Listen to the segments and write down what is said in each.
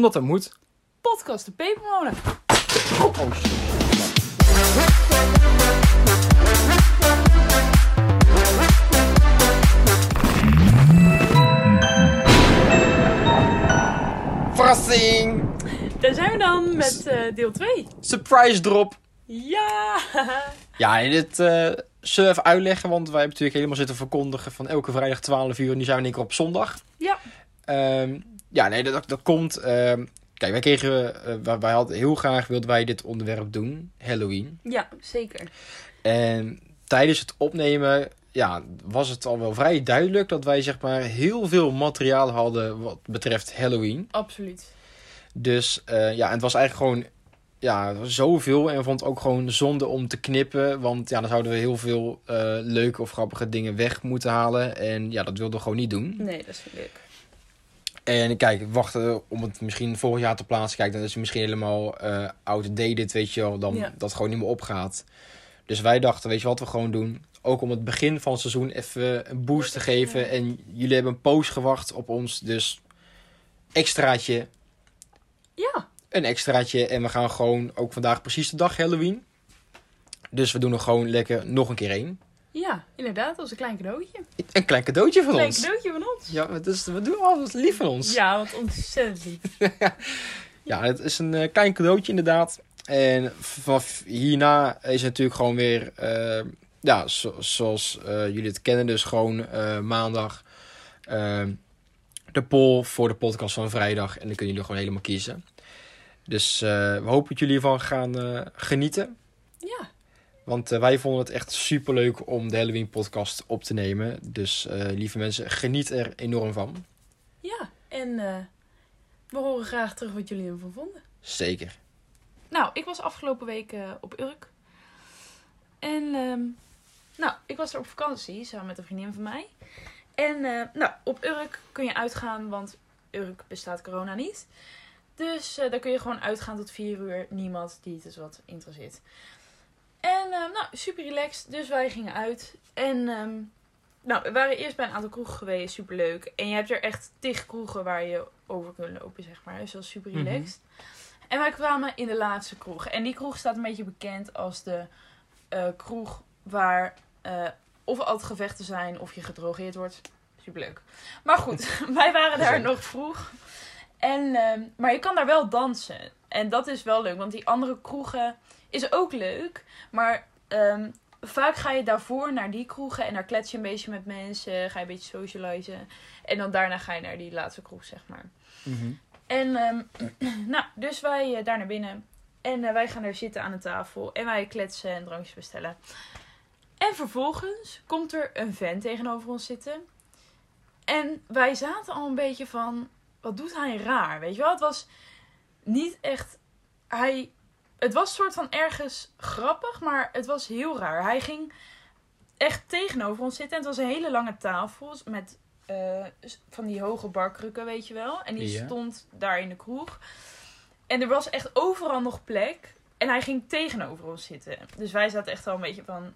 Omdat dat moet. Podcast de Pepermolen. Oh, shit. Verrassing! Daar zijn we dan met eh, deel 2. Surprise drop! Ja! Ja, en dit eh zullen we even uitleggen, want wij hebben natuurlijk helemaal zitten verkondigen van elke vrijdag 12 uur. Nu zijn we in één keer op zondag. ja. Ehm, ja, nee, dat, dat komt. ehm, kijk, wij kregen. eh, wij, hadden heel graag wilden wij dit onderwerp doen, Halloween. Ja, zeker. En tijdens het opnemen, ja, was het al wel vrij duidelijk dat wij zeg maar heel veel materiaal hadden wat betreft Halloween. Absoluut. Dus eh, ja, en het was eigenlijk gewoon ja, zoveel. En we vonden het ook gewoon zonde om te knippen. Want ja, dan zouden we heel veel eh, leuke of grappige dingen weg moeten halen. En ja, dat wilden we gewoon niet doen. Nee, dat is leuk. En kijk, wachten om het misschien vorig jaar te plaatsen. Kijk, dan is het misschien helemaal eh outdated, weet je wel. Dan Ja. dat gewoon niet meer opgaat. Dus wij dachten, weet je wat we gewoon doen? Ook om het begin van het seizoen even een boost te geven. En jullie hebben een poos gewacht op ons. Dus extraatje, Ja, een extraatje. En we gaan gewoon ook vandaag precies de dag Halloween. Dus we doen er gewoon lekker nog een keer één. Ja, inderdaad. Dat was een klein cadeautje. Een Een klein cadeautje van klein ons. cadeautje van ons. Ja, het is, we doen alles lief van ons. Ja, wat ontzettend lief. Ja, het is een eh, klein cadeautje inderdaad. En vanaf hierna is het natuurlijk gewoon weer, eh, ja, zo- zoals eh, jullie het kennen, dus gewoon maandag de poll voor de podcast van vrijdag. En dan kunnen jullie gewoon helemaal kiezen. Dus we hopen dat jullie ervan gaan genieten. Ja, Want eh, wij vonden het echt super leuk om de Halloween podcast op te nemen. Dus eh, lieve mensen, geniet er enorm van. ja. En eh, we horen graag terug wat jullie ervan vonden. Zeker. Nou, ik was afgelopen week op Urk. En, ehm, nou, ik was er op vakantie samen met een vriendin van mij. En, nou, op Urk kun je uitgaan, want Urk bestaat corona niet. Dus daar kun je gewoon uitgaan tot 4 uur. Niemand die het dus wat interesseert. En, eh, nou, super relaxed. Dus wij gingen uit. En, ehm, nou, we waren eerst bij een aantal kroegen geweest. Super leuk. En je hebt er echt tig kroegen waar je over kunt lopen, zeg maar. Dus dat super Mhm. relaxed. En wij kwamen in de laatste kroeg. En die kroeg staat een beetje bekend als de eh, kroeg waar eh, of altijd gevechten zijn of je gedrogeerd wordt. Superleuk. Maar goed, wij waren daar nog vroeg. En, ehm, maar je kan daar wel dansen. En dat is wel leuk, want die andere kroegen is ook leuk. Maar ehm, vaak ga je daarvoor naar die kroegen en daar klets je een beetje met mensen. Ga je een beetje socializen. En dan daarna ga je naar die laatste kroeg, zeg maar. En ehm, nou, dus wij eh, daar naar binnen. En eh, wij gaan er zitten aan de tafel. En wij kletsen en drankjes bestellen. En vervolgens komt er een vent tegenover ons zitten. En wij zaten al een beetje van... Wat doet hij raar? Weet je wel? Het was niet echt... Hij... Het was soort van ergens grappig, maar het was heel raar. Hij ging echt tegenover ons zitten. En het was een hele lange tafel met eh, van die hoge barkrukken, weet je wel. En die Ja. stond daar in de kroeg. En er was echt overal nog plek. En hij ging tegenover ons zitten. Dus wij zaten echt wel een beetje van...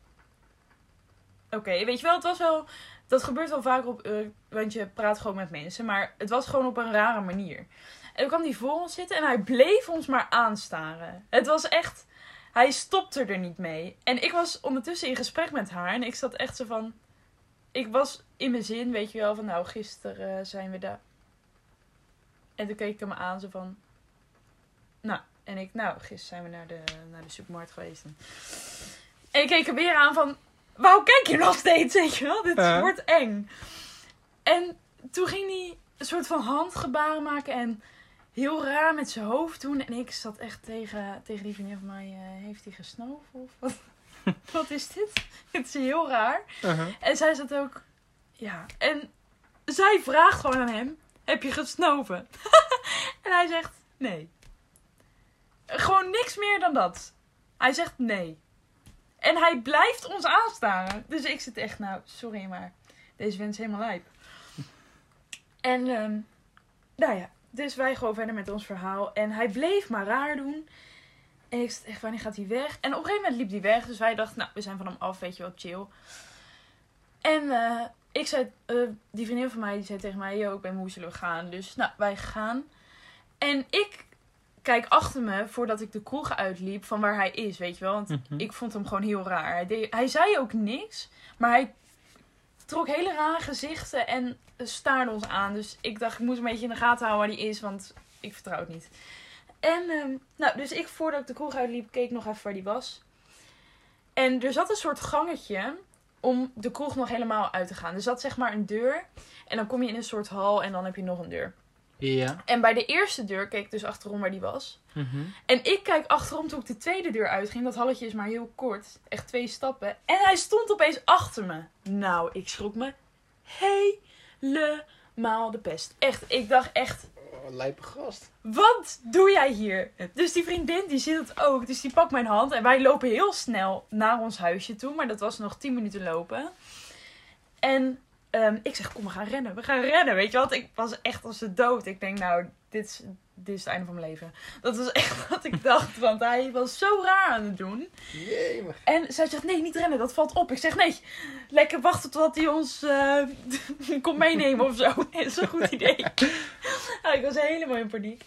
Oké, weet je wel, het was wel... Dat gebeurt wel vaker op Urk, want je praat gewoon met mensen. Maar het was gewoon op een rare manier. En toen kwam hij voor ons zitten en hij bleef ons maar aanstaren. Het was echt... Hij stopte er niet mee. En ik was ondertussen in gesprek met haar. En ik zat echt zo van... Ik was in mijn zin, weet je wel, van nou, gisteren eh, zijn we daar. En toen keek ik hem aan zo van... Nou, en ik, nou, gisteren zijn we naar de, naar de supermarkt geweest. En en ik keek hem weer aan van... Waarom kijk je nog steeds, weet je wel? Dit wordt eng. En toen ging hij een soort van handgebaren maken en heel raar met zijn hoofd doen. En ik zat echt tegen, tegen die vriendin van mij, eh, heeft hij gesnoven of wat? wat is dit? Het is heel raar. Uh-huh. En zij zat ook, ja. En zij vraagt gewoon aan hem, heb je gesnoven? en hij zegt, nee. Gewoon niks meer dan dat. Hij zegt nee. En hij blijft ons aanstaren. Dus ik zit echt, nou, sorry, maar deze vent is helemaal lijp. En, ehm, nou ja, dus wij gewoon verder met ons verhaal. En hij bleef maar raar doen. En ik zat echt, wanneer gaat hij weg? En op een gegeven moment liep hij weg. Dus wij dachten, nou, we zijn van hem af, weet je wel, chill. En eh, ik zei, eh, die vriendin van mij, die zei tegen mij, yo, ik ben moe, zullen we gaan? Dus, nou, wij gaan. En ik kijk achter me voordat ik de kroeg uitliep van waar hij is, weet je wel. Want Mhm. ik vond hem gewoon heel raar. Hij, deed- hij zei ook niks, maar hij trok hele rare gezichten en staarde ons aan. Dus ik dacht, ik moet een beetje in de gaten houden waar hij is, want ik vertrouw het niet. En, ehm, nou, dus ik voordat ik de kroeg uitliep, keek nog even waar hij was. En er zat een soort gangetje om de kroeg nog helemaal uit te gaan. Er zat zeg maar een deur en dan kom je in een soort hal en dan heb je nog een deur. Ja. En bij de eerste deur keek ik dus achterom waar die was. Mhm. En ik kijk achterom toen ik de tweede deur uitging. Dat halletje is maar heel kort. Echt twee stappen. En hij stond opeens achter me. Nou, ik schrok me helemaal de pest. Echt, ik dacht echt, Oh, lijpe gast. wat doe jij hier? Dus die vriendin die ziet het ook. Dus die pakt mijn hand. En wij lopen heel snel naar ons huisje toe. Maar dat was nog 10 minuten lopen. En ehm, ik zeg, kom we gaan rennen. We gaan rennen. Weet je wat? Ik was echt als de dood. Ik denk, nou, dit is, dit is het einde van mijn leven. Dat was echt wat ik dacht. Want hij was zo raar aan het doen. Jee, maar... En zij zegt, nee, niet rennen, dat valt op. Ik zeg, nee, lekker wachten totdat hij ons eh, komt meenemen of zo. Dat is een goed idee. Ik was helemaal in paniek.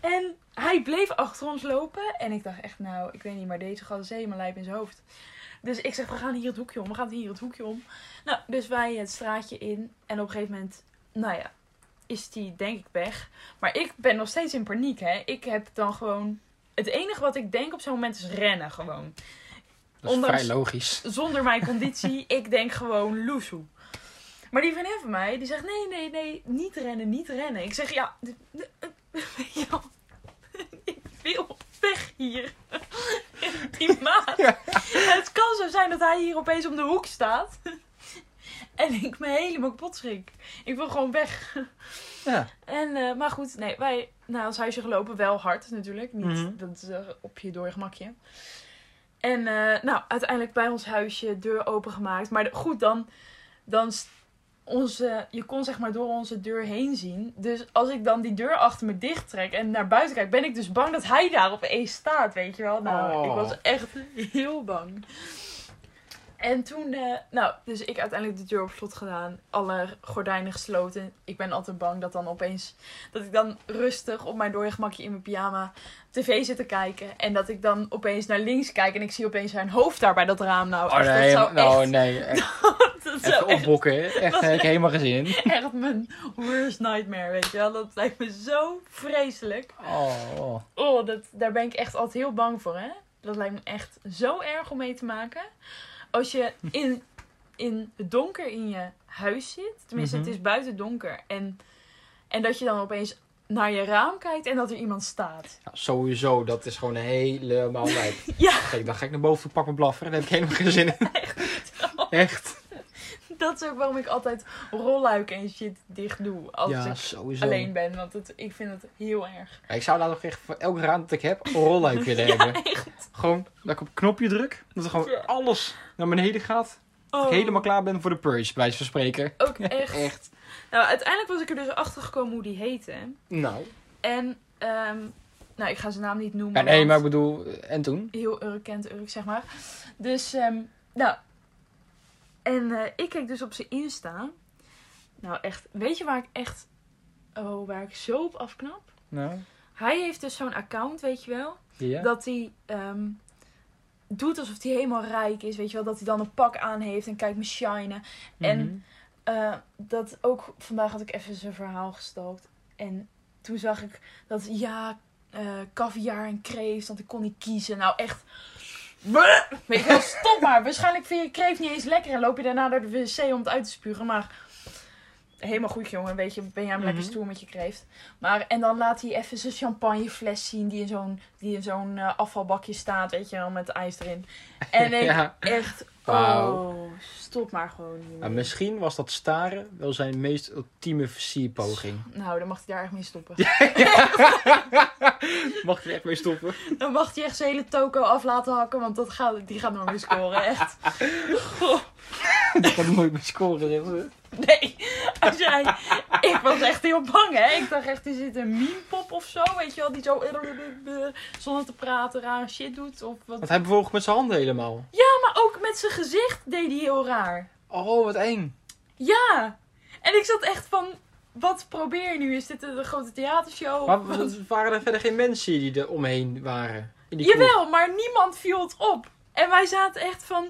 En hij bleef achter ons lopen. En ik dacht echt, nou, ik weet niet, maar deze gast is helemaal lijp in zijn hoofd. Dus ik zeg, we gaan hier het hoekje om, we gaan hier het hoekje om. Nou, dus wij het straatje in. En op een gegeven moment, nou ja, is die denk ik weg. Maar ik ben nog steeds in paniek, hè. Ik heb dan gewoon... Het enige wat ik denk op zo'n moment is rennen gewoon Dat is Ondanks- vrij logisch. zonder mijn conditie, ik denk gewoon loesoe. Maar die vriendin van mij, die zegt nee, nee, nee, niet rennen, niet rennen. Ik zeg ja, ik wil weg hier. Het kan zo zijn dat hij hier opeens om de hoek staat. En ik me helemaal kapot schrik. Ik wil gewoon weg. Ja. En, eh, maar goed, nee, wij naar ons huisje gelopen. Wel hard natuurlijk. Niet Mhm. dat is, eh, op je door je gemakje. En eh, nou, uiteindelijk bij ons huisje deur opengemaakt. Maar de- goed, dan, dan onze, je kon zeg maar door onze deur heen zien. Dus als ik dan die deur achter me dicht trek en naar buiten kijk, ben ik dus bang dat hij daar opeens staat, weet je wel. Nou, Oh. ik was echt heel bang. En toen, eh, nou, dus ik uiteindelijk de deur op slot gedaan. Alle gordijnen gesloten. Ik ben altijd bang dat dan opeens, dat ik dan rustig op mijn doorgemakje in mijn pyjama tv zit te kijken. En dat ik dan opeens naar links kijk en ik zie opeens zijn hoofd daar bij dat raam. Nou, Oh echt, nee, dat zou nou echt, nee. Echt, dat zou echt, opbokken. Echt, heb ik helemaal geen zin in. echt mijn worst nightmare, weet je wel. Dat lijkt me zo vreselijk. Oh, oh. Oh, dat, daar ben ik echt altijd heel bang voor, hè. Dat lijkt me echt zo erg om mee te maken. Als je in, in het donker in je huis zit. Tenminste, Mhm. het is buiten donker. En, en dat je dan opeens naar je raam kijkt en dat er iemand staat. Ja, sowieso, dat is gewoon helemaal lijp. Ja, Kijk, dan ga ik naar boven toe, pak mijn blaffer. Daar heb ik helemaal geen zin in. Echt. Dat is ook waarom ik altijd rolluiken en shit dicht doe. Als Ja, ik sowieso. alleen ben. Want het, ik vind het heel erg. Ja, ik zou daar nog echt voor elk raam dat ik heb, een rolluik willen hebben. Gewoon dat ik op een knopje druk, dat er gewoon Ja. alles naar beneden gaat. Dat Oh, ik helemaal klaar ben voor de purge, bij van spreken. Ook echt. Echt. Nou, uiteindelijk was ik er dus achter gekomen hoe die heette. Nou. En, ehm, nou, ik ga zijn naam niet noemen. Ja, nee, want- maar ik bedoel, en toen? heel urkent Urk, zeg maar. Dus, ehm, nou. En eh, ik keek dus op zijn Insta. Nou, echt. Weet je waar ik echt. Oh, waar ik zo op afknap? Nou, Hij heeft dus zo'n account, weet je wel. ja. Dat hij ehm, doet alsof hij helemaal rijk is. Weet je wel. Dat hij dan een pak aan heeft en kijkt me shinen. en- Mhm. Eh, dat ook vandaag had ik even zijn verhaal gestalkt. En toen zag ik dat ja, eh caviar en kreeft, want ik kon niet kiezen. Nou echt. Weet je wel, stop maar. Waarschijnlijk vind je kreeft niet eens lekker en loop je daarna naar de wc om het uit te spugen. Maar helemaal goed jongen, weet je, ben jij hem lekker Mhm. stoer met je kreeft. Maar en dan laat hij even zijn champagnefles zien die in zo'n, die in zo'n eh, afvalbakje staat, weet je wel, met ijs erin. En ik Ja. echt, Wauw. oh, stop maar gewoon hiermee. Maar misschien was dat staren wel zijn meest ultieme versierpoging. Nou, dan mag hij daar echt mee stoppen. Mag je er echt mee stoppen? Dan mag hij echt zijn hele toko af laten hakken, want dat gaat, die gaat nooit meer scoren, echt. Goh. Ik kan nooit meer scoren, zeg ze. Nee, als jij... Ik was echt heel bang, hè. Ik dacht echt, er zit een meme-pop of zo, weet je wel, die zo... zonder te praten raar shit doet, of wat. Want hij bewoog met zijn handen helemaal. Ja, maar ook met zijn gezicht deed hij heel raar. Oh, wat eng. Ja. En ik zat echt van... wat probeer je nu? Is dit een grote theatershow? Maar Wat- waren er verder geen mensen die er omheen waren? In die? Jawel, maar niemand viel het op. En wij zaten echt van,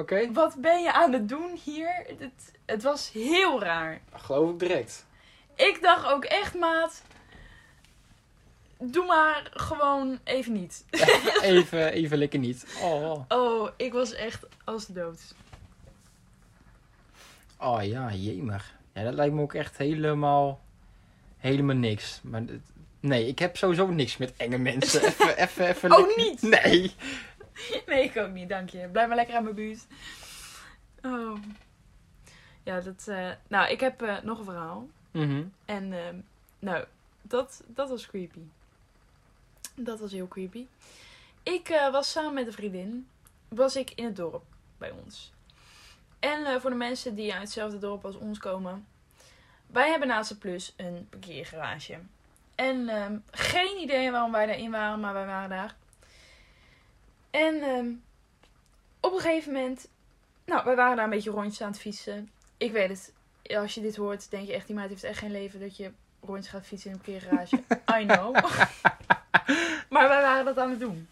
Oké, wat ben je aan het doen hier? Het, het was heel raar. geloof ik direct. Ik dacht ook echt, maat, doe maar gewoon even niet. even, even lekker niet. Oh, Oh, ik was echt als de dood. oh ja, jemig. Ja, dat lijkt me ook echt helemaal, helemaal niks. Maar nee, ik heb sowieso niks met enge mensen. Even, even, even Oh, niet? Nee. Nee, ik ook niet, dank je. Blijf maar lekker aan mijn buurt. Oh. Ja, dat... eh, Nou, ik heb eh, nog een verhaal. Mhm. En, ehm, nou, dat, dat was creepy. Dat was heel creepy. Ik eh, was samen met een vriendin, was ik in het dorp bij ons. En voor de mensen die uit hetzelfde dorp als ons komen, wij hebben naast het plus een parkeergarage. En ehm, geen idee waarom wij daarin waren, maar wij waren daar. En ehm, op een gegeven moment, nou, wij waren daar een beetje rondjes aan het fietsen. Ik weet het, als je dit hoort, denk je echt, die meid heeft echt geen leven dat je rondjes gaat fietsen in een parkeergarage. I know. maar wij waren dat aan het doen.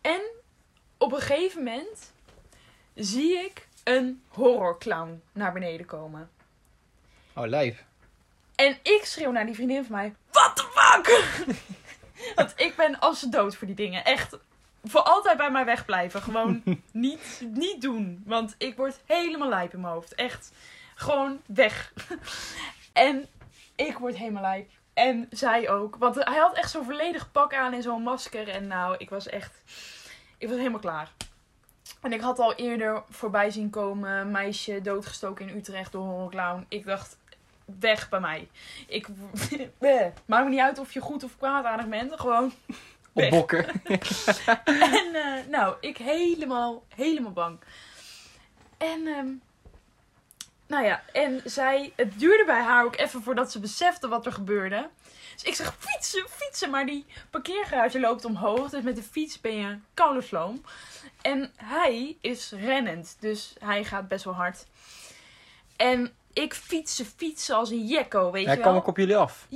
En op een gegeven moment zie ik een horrorclown naar beneden komen. Oh, lijf. En ik schreeuw naar die vriendin van mij: What the fuck? Want ik ben als dood voor die dingen. Echt. Voor altijd bij mij wegblijven. Gewoon niet, niet doen. Want ik word helemaal lijp in mijn hoofd. Echt. Gewoon weg. En ik word helemaal lijp. En zij ook. Want hij had echt zo'n volledig pak aan en zo'n masker. En nou, ik was echt. Ik was helemaal klaar. En ik had al eerder voorbij zien komen. Meisje doodgestoken in Utrecht door een horrorclown. Ik dacht, weg bij mij. Ik, maakt me niet uit of je goed of kwaadaardig bent. Gewoon. Op bokken. En eh, nou, ik helemaal, helemaal bang. En, ehm, nou ja, en zij, het duurde bij haar ook even voordat ze besefte wat er gebeurde. Dus ik zeg, fietsen, fietsen. Maar die parkeergarage loopt omhoog. Dus met de fiets ben je koude sloom. En hij is rennend. Dus hij gaat best wel hard. En ik fietsen, fietsen als een jekko, weet Hij je kwam wel. ook op jullie af.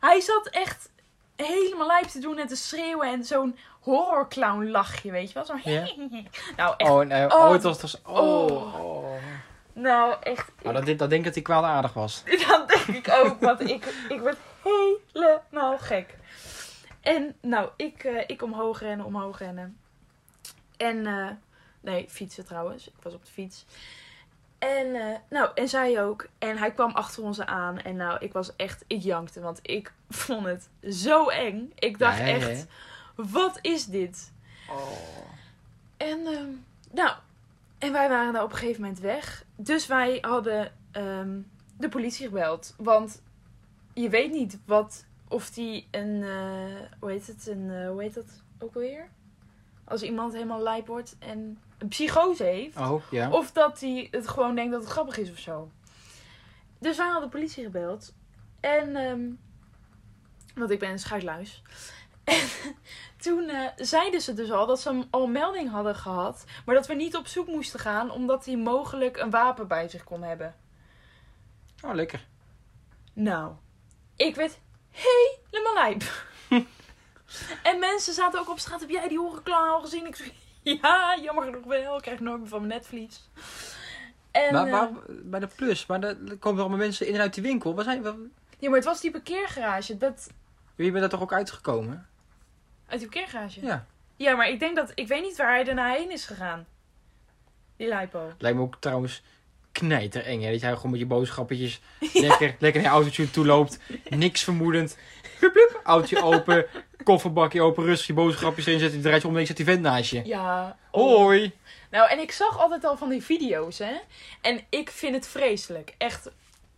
Hij zat echt helemaal lijp te doen en te schreeuwen. En zo'n horrorclown lachje, weet je wel. Zo Ja. Nou, echt. Oh, nee, Oh. oh, het was. Oh. Oh. oh. Nou, echt. Nou, dat, dat denk ik dat hij kwaadaardig was. Dat denk ik ook, want ik, ik werd helemaal gek. En nou, ik, eh, ik omhoog rennen, omhoog rennen. En, eh, nee, fietsen trouwens. Ik was op de fiets. En, eh, nou, en zij ook. En hij kwam achter ons aan. En nou, ik was echt, ik jankte, want ik vond het zo eng. Ik dacht Ja, hè, echt, hè? wat is dit? Oh. En, ehm, nou, en wij waren daar op een gegeven moment weg. Dus wij hadden ehm, de politie gebeld. Want je weet niet wat, of die een, eh, hoe heet het, een, eh, hoe heet dat ook alweer? Als iemand helemaal lijp wordt en psychose heeft. Oh, ja. Of dat hij het gewoon denkt dat het grappig is of zo. Dus wij hadden de politie gebeld. En, ehm, want ik ben een schuitluis. En toen eh, zeiden ze dus al dat ze hem al melding hadden gehad. Maar dat we niet op zoek moesten gaan, omdat hij mogelijk een wapen bij zich kon hebben. Oh, lekker. Nou, ik werd helemaal lijp. en mensen zaten ook op straat. Heb jij die horrorclown al gezien? Ik ja, jammer genoeg wel. Ik krijg nooit meer van mijn netvlies. En, maar eh, waar, bij de plus, maar er komen allemaal mensen in en uit die winkel. Waar zijn we? Ja, maar het was die parkeergarage. Dat... Wie bent daar toch ook uitgekomen? Uit die parkeergarage? Ja. Ja, maar ik denk dat... Ik weet niet waar hij daarna heen is gegaan. Die Lipo. Lijkt me ook trouwens knijtereng, hè. Dat jij gewoon met je boodschappetjes lekker, lekker naar je autootje toe loopt. Niks vermoedend. Plup, plup, autootje open, kofferbakje open, rustig je boodschapjes erin zetten. Je draait je om en zet die vent naast je. Ja. Hoi! Nou, en ik zag altijd al van die video's, hè. En ik vind het vreselijk. Echt.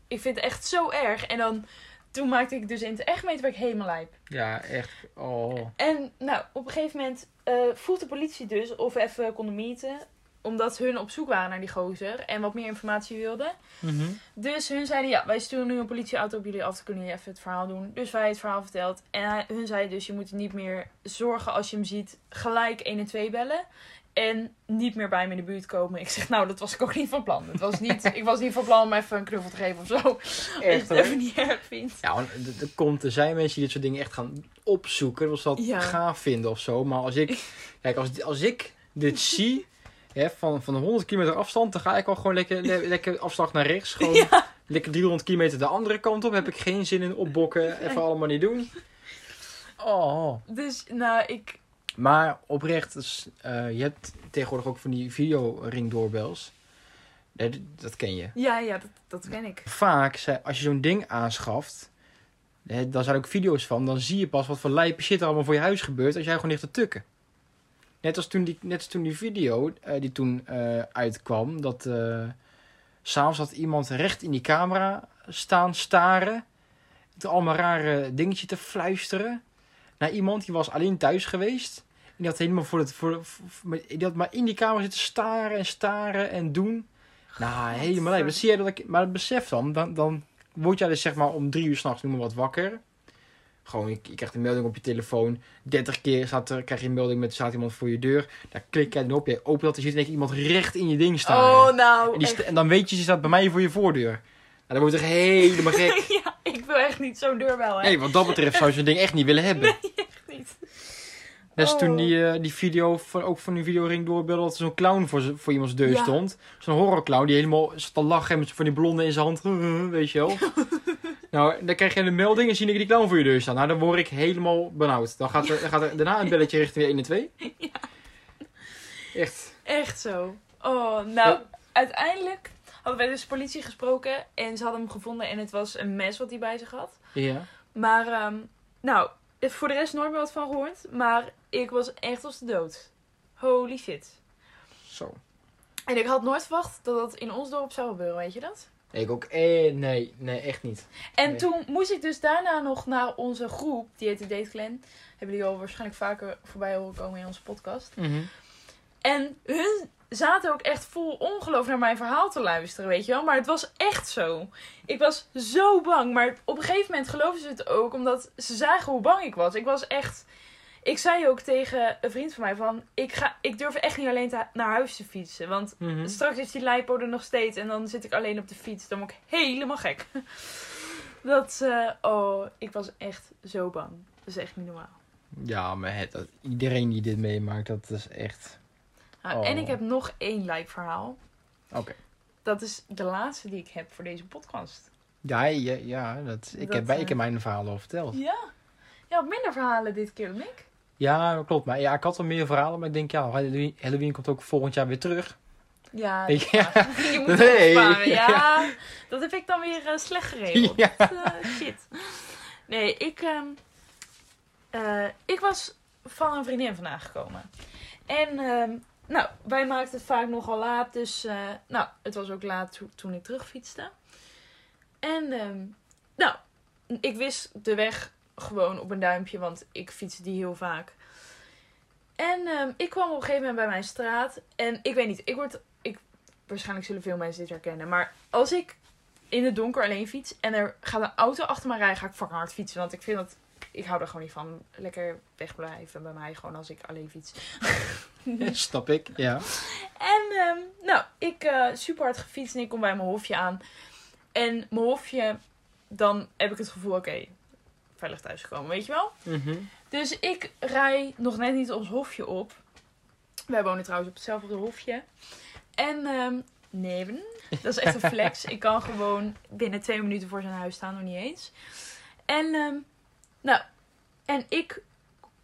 Ik vind het echt zo erg. En dan... Toen maakte ik dus in het echt mee, ik helemaal lijp. Ja, echt. Oh. En nou, op een gegeven moment vroeg de politie dus of we even konden meeten. Omdat hun op zoek waren naar die gozer en wat meer informatie wilden. Mhm. Dus hun zeiden, ja, wij sturen nu een politieauto op jullie af. Dan kunnen jullie even het verhaal doen. Dus wij het verhaal verteld. En hij- hun zeiden dus, je moet niet meer zorgen als je hem ziet. Gelijk 1 en 2 bellen. En niet meer bij me in de buurt komen. Ik zeg, nou, dat was ik ook niet van plan. Het was niet, ik was niet van plan om even een knuffel te geven of zo. Als je Echt, het hoor. even niet erg vindt. Ja, want er- er komt, er zijn mensen die dit soort dingen echt gaan opzoeken. Of ze dat Ja. gaaf vinden of zo. Maar als ik, kijk, als, als ik dit zie, hè, van, van 100 kilometer afstand, dan ga ik al gewoon lekker, le- lekker afslag naar rechts. Gewoon Ja. lekker 300 kilometer de andere kant op. Heb ik geen zin in opbokken. Even allemaal niet doen. Oh. Dus, nou, ik... Maar oprecht, dus, eh, je hebt tegenwoordig ook van die videoringdoorbels. Nee, d- dat ken je. Ja, ja, dat, dat ken ik. Vaak, als je zo'n ding aanschaft, dan zijn er ook video's van. Dan zie je pas wat voor lijpe shit er allemaal voor je huis gebeurt als jij gewoon ligt te tukken. Net als toen die, net als toen die video eh, die toen eh, uitkwam. Dat eh s'avonds had iemand recht in die camera staan staren. Toen allemaal rare dingetje te fluisteren. Naar iemand die was alleen thuis geweest. En die had helemaal voor het. Voor, voor- die had maar in die camera zitten staren en staren en doen. Nou, helemaal lijp. Dat zie jij dat ik. Maar het besef dan, dan, dan word jij dus zeg maar om drie uur s'nachts noem maar wat wakker. Gewoon, je, je krijgt een melding op je telefoon. 30 keer staat er, krijg je een melding met staat iemand voor je deur. Daar klik jij erop. Je opent dat er zit en denk je iemand recht in je ding staan. Oh, nou, en, echt. dan weet je, ze staat bij mij voor je voordeur. Nou, dan word je echt helemaal gek. ja, ik wil echt niet zo'n deurbel, hè. Nee, wat dat betreft zou je zo'n ding echt niet willen hebben. Niet. Net toen Oh. die, eh, die video, van, ook van die videoring doorbelde, dat er zo'n clown voor, voor iemands deur Ja. stond. Zo'n horrorclown die helemaal zat te lachen met van die blonde in zijn hand. Weet je wel. nou, dan krijg je een melding en zie ik die clown voor je deur staan. Nou, dan word ik helemaal benauwd. Dan gaat er, dan gaat er daarna een belletje richting de 1 en 2. Echt. Echt zo. Oh, nou, uiteindelijk hadden wij dus politie gesproken en ze hadden hem gevonden en het was een mes wat hij bij zich had. Ja. Maar, ehm, nou, voor de rest nooit meer wat van gehoord, maar ik was echt als de dood. Holy shit. Zo. En ik had nooit verwacht dat dat in ons dorp zou gebeuren, weet je dat? Ik ook. Eh, nee, nee, echt niet. En Nee. toen moest ik dus daarna nog naar onze groep, die heette Date Clan. Hebben jullie al waarschijnlijk vaker voorbij horen komen in onze podcast. En hun zaten ook echt vol ongeloof naar mijn verhaal te luisteren, weet je wel. Maar het was echt zo. Ik was zo bang. Maar op een gegeven moment geloofden ze het ook, omdat ze zagen hoe bang ik was. Ik was echt... Ik zei ook tegen een vriend van mij van... Ik, ga, ik durf echt niet alleen naar huis te fietsen. Want Mhm. straks is die lijpo er nog steeds. En dan zit ik alleen op de fiets. Dan word ik helemaal gek. Dat... eh, oh, ik was echt zo bang. Dat is echt niet normaal. Ja, maar het, dat- iedereen die dit meemaakt, dat is echt... Nou, Oh. En ik heb nog één lijpverhaal. Oké. Dat is de laatste die ik heb voor deze podcast. Ja, ja, ja dat, ik, Dat, heb, ik eh, heb mijn verhaal al verteld. Ja. Je had minder verhalen dit keer dan ik. Ja, dat klopt. Maar ja, ik had wel meer verhalen, maar ik denk, ja, Halloween, Halloween komt ook volgend jaar weer terug. Ja, ja. je moet Nee. opsparen. Ja, dat heb ik dan weer eh, slecht geregeld. Ja. Eh, shit. Nee, ik, ehm, eh, ik was van een vriendin vandaag gekomen. En ehm, nou, wij maakten het vaak nogal laat. Dus nou, het was ook laat to- toen ik terugfietste. En ehm, nou, ik wist de weg gewoon op een duimpje, want ik fietste die heel vaak. En ehm, ik kwam op een gegeven moment bij mijn straat. En ik weet niet, ik word. Ik, waarschijnlijk zullen veel mensen dit herkennen. Maar als ik in het donker alleen fiets en er gaat een auto achter me rijden, ga ik fucking hard fietsen. Want ik vind dat. Ik hou er gewoon niet van. Lekker wegblijven bij mij, gewoon als ik alleen fiets. Snap ik, ja. En ehm, nou, ik eh super hard gefietst en ik kom bij mijn hofje aan. En mijn hofje, dan heb ik het gevoel, oké, veilig thuisgekomen, weet je wel? Mhm. Dus ik rij nog net niet ons hofje op. Wij wonen trouwens op hetzelfde hofje. En ehm neven, dat is echt een flex. ik kan gewoon binnen twee minuten voor zijn huis staan, nog niet eens. En ehm, nou, en ik,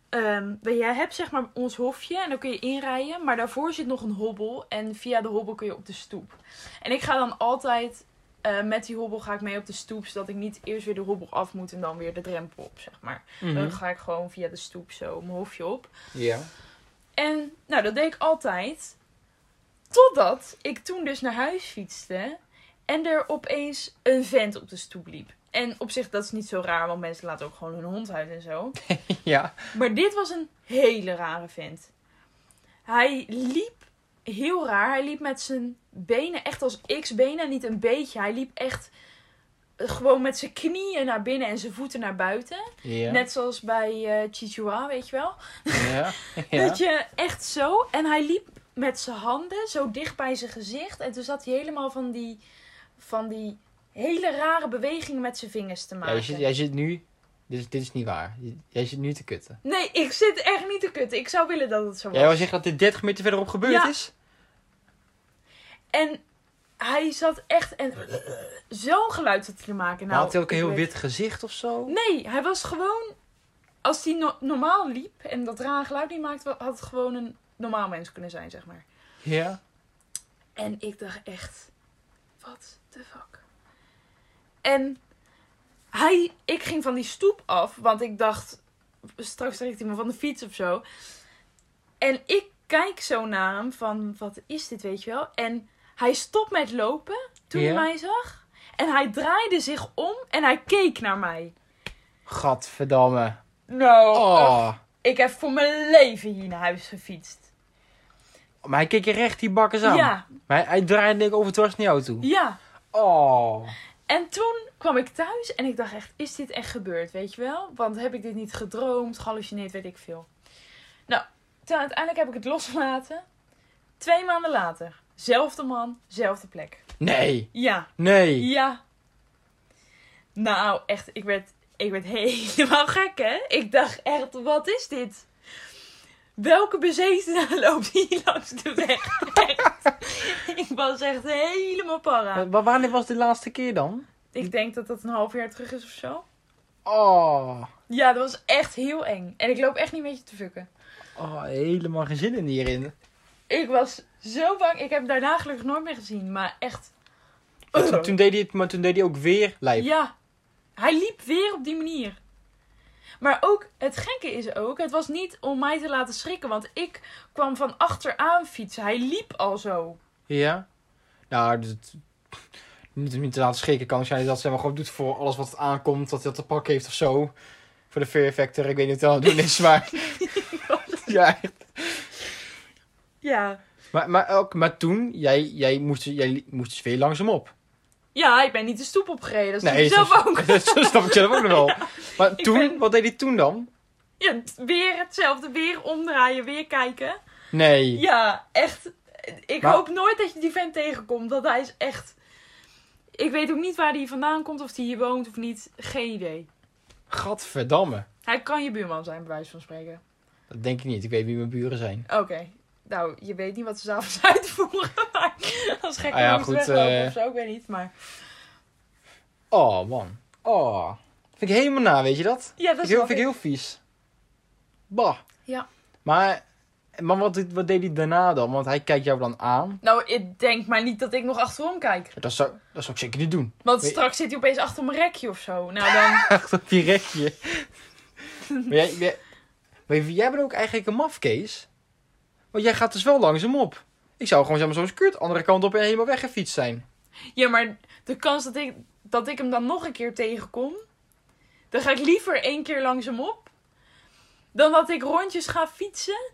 ehm, jij hebt zeg maar ons hofje en dan kun je inrijden. Maar daarvoor zit nog een hobbel en via de hobbel kun je op de stoep. En ik ga dan altijd eh, met die hobbel ga ik mee op de stoep, zodat ik niet eerst weer de hobbel af moet en dan weer de drempel op, zeg maar. Mhm. Dan ga ik gewoon via de stoep zo mijn hofje op. Ja. En nou, dat deed ik altijd. Totdat ik toen dus naar huis fietste. En er opeens een vent op de stoep liep. En op zich, dat is niet zo raar, want mensen laten ook gewoon hun hond uit en zo. ja. Maar dit was een hele rare vent. Hij liep heel raar. Hij liep met zijn benen echt als X-benen, niet een beetje. Hij liep echt eh, gewoon met zijn knieën naar binnen en zijn voeten naar buiten. Ja. Net zoals bij eh Chichua, weet je wel. Ja. ja. Dat je echt zo. En hij liep met zijn handen zo dicht bij zijn gezicht. En toen zat hij helemaal van die, van die hele rare bewegingen met zijn vingers te Ja, maken. jij, zit, jij zit nu... Dit is, dit is niet waar. Jij zit nu te kutten. Nee, ik zit echt niet te kutten. Ik zou willen dat het zo was. Jij wil zeggen dat dit 30 meter verderop gebeurd Ja. is? En hij zat echt en zo'n geluid zat hij te maken. Nou, had hij ook een heel weet- wit gezicht of zo? Nee, hij was gewoon... Als hij no- normaal liep en dat raar geluid niet maakte, had het gewoon een normaal mens kunnen zijn, zeg maar. Ja. En ik dacht echt, what the fuck. En hij, ik ging van die stoep af, want ik dacht, straks trekt hij me van de fiets of zo. En ik kijk zo naar hem van, wat is dit, weet je wel? En hij stopt met lopen toen Ja. hij mij zag. En hij draaide zich om en hij keek naar mij. Gadverdamme. Nou, Oh. ik heb voor mijn leven hier naar huis gefietst. Maar hij keek je recht die bakkers aan. Ja, Maar hij, hij draaide over dwars naar jou toe. ja. Oh. En toen kwam ik thuis en ik dacht echt, is dit echt gebeurd, weet je wel? Want heb ik dit niet gedroomd, gehallucineerd, weet ik veel. Nou, toen uiteindelijk heb ik het losgelaten. Twee maanden later, zelfde man, zelfde plek. Nee. Ja, Nee. ja. Nou, echt, ik werd, ik werd helemaal gek, hè? Ik dacht echt, wat is dit? Welke bezetene loopt hier langs de weg? Echt. Ik was echt helemaal para. Wa- wanneer was de laatste keer dan? Ik denk dat dat een half jaar terug is of zo. Oh. Ja, dat was echt heel eng. En ik loop echt niet met je te fucken. Oh, helemaal geen zin in hierin. Ik was zo bang. Ik heb hem daarna gelukkig nooit meer gezien. Maar echt... Maar toen, toen deed hij het, maar toen deed hij ook weer lijf. Ja. Hij liep weer op die manier. Maar ook, het gekke is ook, het was niet om mij te laten schrikken. Want ik kwam van achteraan fietsen. Hij liep al zo. Ja? Nou, dat, niet niet te laten schrikken kan zijn dat ze maar gewoon doet voor alles wat aankomt, dat hij dat te pak heeft of zo. Voor de fear factor, ik weet niet wat het doen is, maar... ja. Ja. Maar, maar, ook, maar toen, jij, jij, moest, jij moest dus weer langzaam op. Ja, ik ben niet de stoep opgereden. Dat Nee, zelf ook. dat snap ik zelf ook nog wel. Maar toen, ben- wat deed hij toen dan? Ja, weer hetzelfde. Weer omdraaien, weer kijken. Nee. Ja, echt. Ik Maar- hoop nooit dat je die vent tegenkomt. Want hij is echt... Ik weet ook niet waar hij vandaan komt. Of hij hier woont of niet. Geen idee. Gadverdamme. Hij kan je buurman zijn, bij wijze van spreken. Dat denk ik niet. Ik weet wie mijn buren zijn. Oké. Nou, je weet niet wat ze s'avonds uitvoeren. Maar als gek Ah ja, goed, eh. of zo. Ik weet niet, maar... Oh, man. Oh. Vind ik helemaal na, weet je dat? Ja, dat Vind is ik heel, vind ik heel vies. Bah. Ja. Maar, maar wat, wat deed hij daarna dan? Want hij kijkt jou dan aan. Nou, ik denk maar niet dat ik nog achterom kijk. Dat zou, dat zou ik zeker niet doen. Want Weet- straks zit hij opeens achter mijn rekje of zo. Nou, dan... Echt op je rekje. maar jij, jij, maar jij bent ook eigenlijk een mafkees. Want jij gaat dus wel langzaam op. Ik zou gewoon zeg maar zo'n andere kant op en helemaal weggefietst zijn. Ja, maar de kans dat ik, dat ik hem dan nog een keer tegenkom... Dan ga ik liever één keer langs hem op... Dan dat ik rondjes ga fietsen...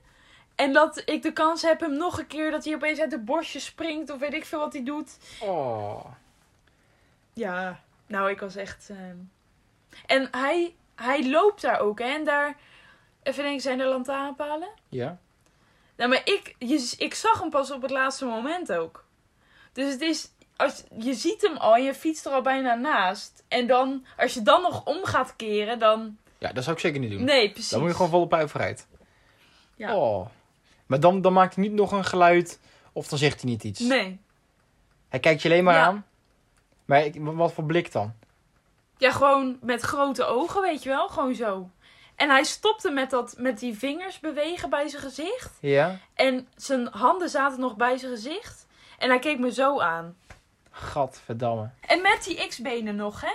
En dat ik de kans heb hem nog een keer... Dat hij opeens uit de bosje springt... Of weet ik veel wat hij doet. Oh. Ja, nou, ik was echt... ehm, En hij, hij loopt daar ook, hè. En daar... Even denken, zijn er lantaarnpalen? Ja? Nou, maar ik, je, ik zag hem pas op het laatste moment ook. Dus het is... Als, je ziet hem al en je fietst er al bijna naast. En dan, als je dan nog om gaat keren, dan... Ja, dat zou ik zeker niet doen. Nee, precies. Dan moet je gewoon volop uit vooruit. Ja. Oh. Maar dan, dan maakt hij niet nog een geluid of dan zegt hij niet iets. Nee. Hij kijkt je alleen maar Ja. aan. Maar ik, wat voor blik dan? Ja, gewoon met grote ogen, weet je wel. Gewoon zo. En hij stopte met, dat, met die vingers bewegen bij zijn gezicht. Ja? En zijn handen zaten nog bij zijn gezicht. En hij keek me zo aan. Gadverdamme. En met die X-benen nog, hè?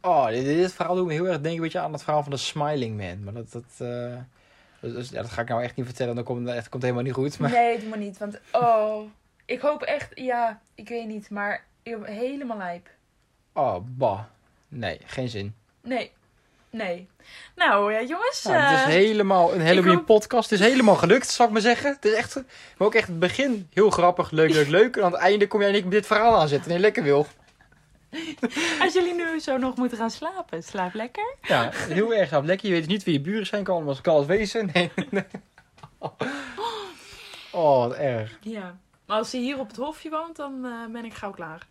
Oh, dit, dit verhaal doet me heel erg denken een beetje aan het verhaal van de Smiling Man. Maar dat, dat, eh, dat, is- ja, dat ga ik nou echt niet vertellen. Dan komt het komt helemaal niet goed. Maar... Nee, doe maar niet. Want, oh... Ik hoop echt... Ja, ik weet niet. Maar helemaal lijp. Oh, bah. Nee, geen zin. Nee. Nee. Nou, ja, jongens. Nou, het is eh, helemaal een Halloween hoop- podcast. Het is helemaal gelukt, zal ik maar zeggen. Het is echt, maar ook echt het begin heel grappig, leuk, leuk, leuk. En aan het einde kom jij en ik met dit verhaal aanzetten en je lekker wil. Als jullie nu zo nog moeten gaan slapen, slaap lekker. Ja, heel erg nou, lekker. Je weet niet wie je buren zijn, kan allemaal kan alles wezen. Nee. Oh, wat erg. Ja. Maar als hij hier op het hofje woont, dan eh, ben ik gauw klaar.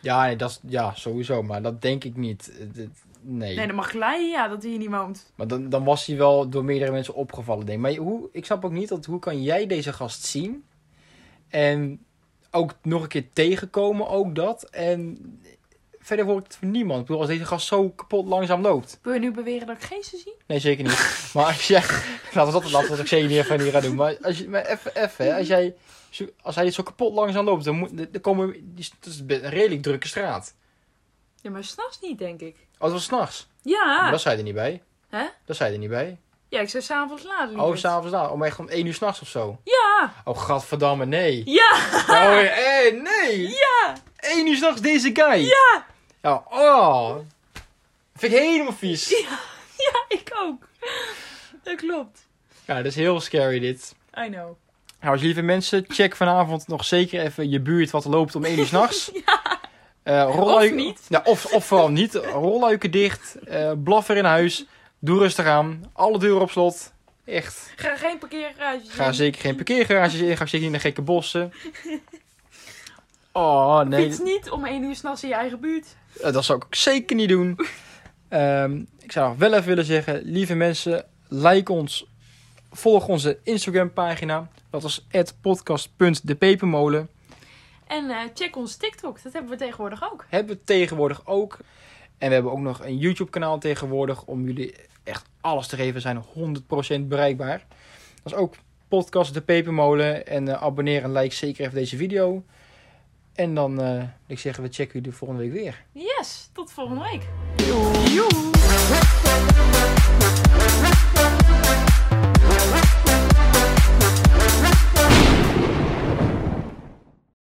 Ja, nee, dat is, ja, sowieso. Maar dat denk ik niet. Het- nee. Nee, dan mag glijden, ja, dat hij hier niet woont. Maar dan, dan was hij wel door meerdere mensen opgevallen, denk ik. Maar hoe, ik snap ook niet, dat, hoe kan jij deze gast zien? En ook nog een keer tegenkomen, ook dat. En verder hoor ik het van niemand. Ik bedoel, als deze gast zo kapot langzaam loopt. Wil je nu beweren dat ik geesten zie? Nee, zeker niet. maar als jij... Laten we dat laten we ik zeker niet even niet gaan doen. Maar, als je, maar even, even, hè, als jij... Als hij dit zo kapot langzaam loopt, dan, moet, dan komen... Die, dat is een redelijk drukke straat. Ja, maar s'nachts niet, denk ik. Oh, het was s'nachts. Ja. Maar dat zei je er niet bij. Hè? Dat zei er niet bij. Ja, ik zei s'avonds laat. Oh, lieverd. s'avonds laat. Om echt om 1 uur s'nachts of zo. Ja. Oh, gadverdamme, nee. Ja. Oh, hé, nee. Ja. 1 uur s'nachts deze guy. Ja. Ja, oh. Vind ik helemaal vies. Ja, ik ook. Dat klopt. Ja, dat is heel scary dit. I know. Nou, als lieve mensen, check vanavond nog zeker even je buurt wat loopt om 1 uur s'nachts. ja. Of niet. Ja, of, of vooral niet. Rolluiken dicht. eh blaffer in huis. Doe rustig aan. Alle deuren op slot. Echt. Ga geen parkeergarages Ga in. zeker geen parkeergarages in. Ga zeker niet naar gekke bossen. Oh, nee. Fiets niet om 1 uur s'nachts in je eigen buurt. Eh, Dat zou ik ook zeker niet doen. Ehm, ik zou nog wel even willen zeggen, lieve mensen, like ons, volg onze Instagram pagina. Dat is podcast.depepermolen. En eh, check ons TikTok. Dat hebben we tegenwoordig ook. Hebben we tegenwoordig ook. En we hebben ook nog een YouTube kanaal tegenwoordig om jullie echt alles te geven. We zijn 100% bereikbaar. Dat is ook podcast De Pepermolen. En eh, abonneer en like zeker even deze video. En dan eh, wil ik zeggen, we checken jullie volgende week weer. Yes, tot volgende week. Doei!